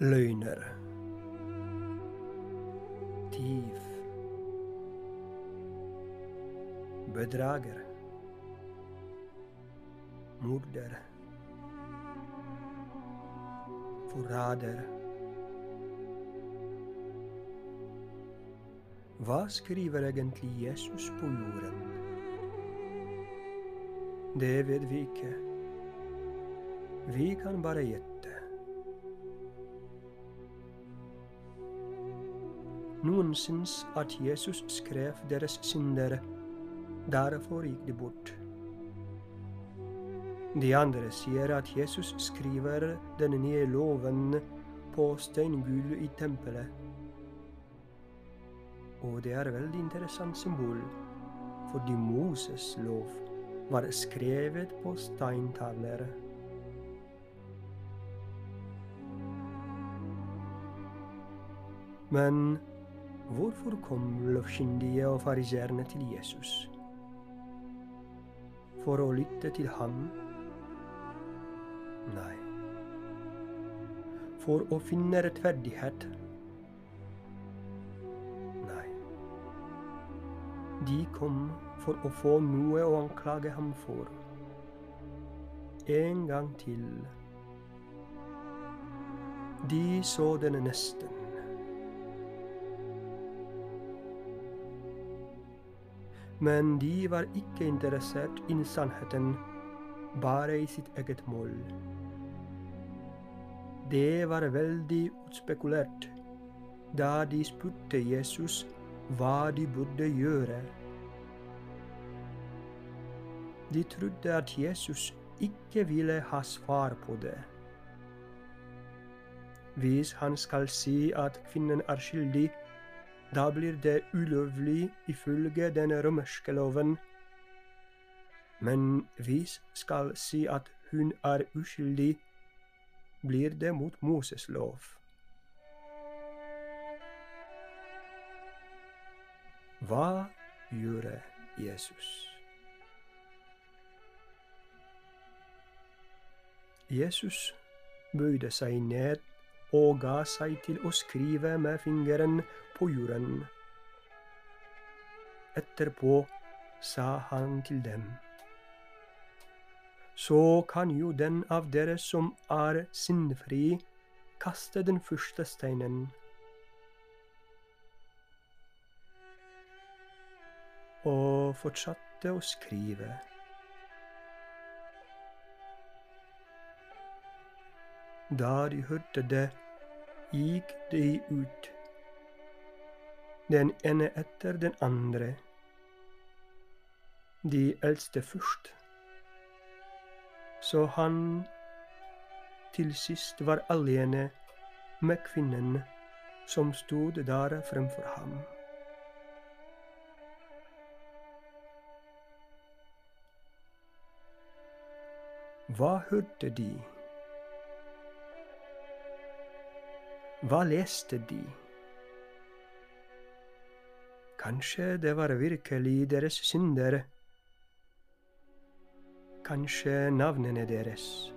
løgner, tyv, bedrager, morder, forræder. Hva skriver egentlig Jesus på jorden? Det vet vi ikke. Vi kan bare gjette. Noen at Jesus skrev deres synder, derfor gikk de bort. De andre sier at Jesus skriver den nye loven på steingull i tempelet. Og det er et veldig interessant symbol, fordi Moses' lov var skrevet på steintavler. Men Hvorfor kom lovkyndige og fariseerne til Jesus? For å lytte til ham? Nei. For å finne rettferdighet? Nei. De kom for å få noe å anklage ham for. En gang til. De så den nesten. Men de var ikke interessert i sannheten, bare i sitt eget mål. Det var veldig utspekulert da de spurte Jesus hva de burde gjøre. De trodde at Jesus ikke ville ha svar på det. Hvis han skal si at kvinnen er skyldig, da blir det ulovlig ifølge den romerske loven. Men hvis skal si at hun er uskyldig, blir det mot Moses' lov. Hva gjorde Jesus? Jesus bøyde seg ned og ga seg til å skrive med fingeren på jorden. Etterpå sa han til dem. Så kan jo den av dere som er syndfri, kaste den første steinen. Og fortsatte å skrive. Da de hørte det, gikk de ut, den ene etter den andre. De eldste først. Så han til sist var alene med kvinnen som stod der fremfor ham. Hva hørte de? Hva leste de? Kanskje det var virkelig deres synder. Kanskje navnene deres.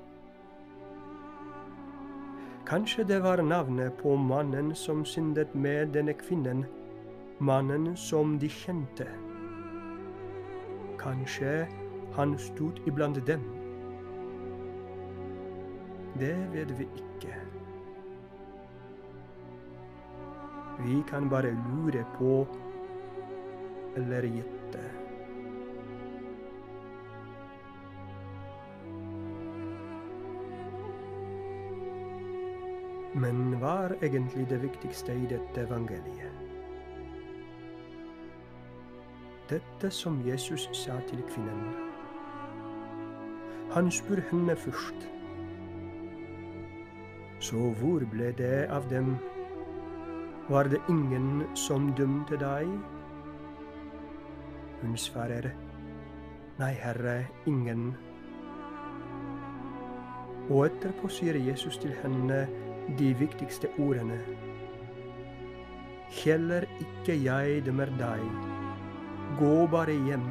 Kanskje det var navnet på mannen som syndet med denne kvinnen, mannen som de kjente. Kanskje han stod iblant dem. Det vet vi ikke. Vi kan bare lure på eller gitt det. Men hva er egentlig det viktigste i dette evangeliet? Dette som Jesus sa til kvinnen. Han spør henne først. Så hvor ble det av dem var det ingen som dømte deg? Hun svarer, Nei, Herre, ingen. Og etterpå sier Jesus til henne de viktigste ordene. Heller ikke jeg dømmer deg. Gå bare hjem,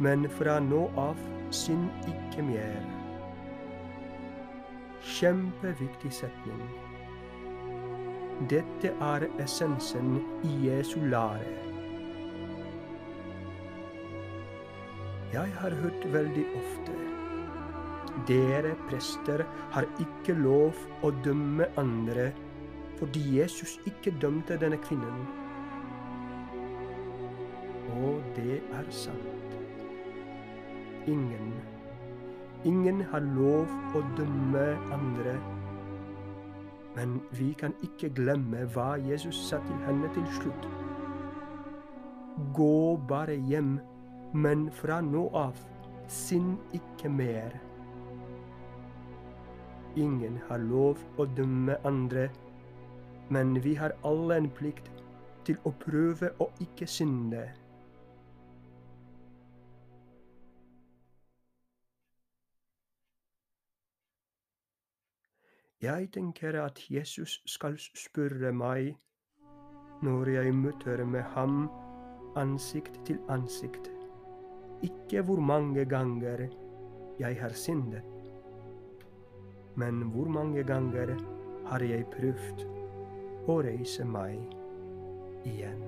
men fra nå av synd ikke mer. Kjempeviktig setning. Dette er essensen i Jesu lære. Jeg har hørt veldig ofte dere prester har ikke lov å dømme andre fordi Jesus ikke dømte denne kvinnen. Og det er sant. Ingen, ingen har lov å dømme andre. Men vi kan ikke glemme hva Jesus sa til henne til slutt. Gå bare hjem, men fra nå av, synd ikke mer. Ingen har lov å dømme andre, men vi har alle en plikt til å prøve å ikke synde. Jeg tenker at Jesus skal spørre meg når jeg møter med ham ansikt til ansikt, ikke hvor mange ganger jeg har syndet men hvor mange ganger har jeg prøvd å reise meg igjen?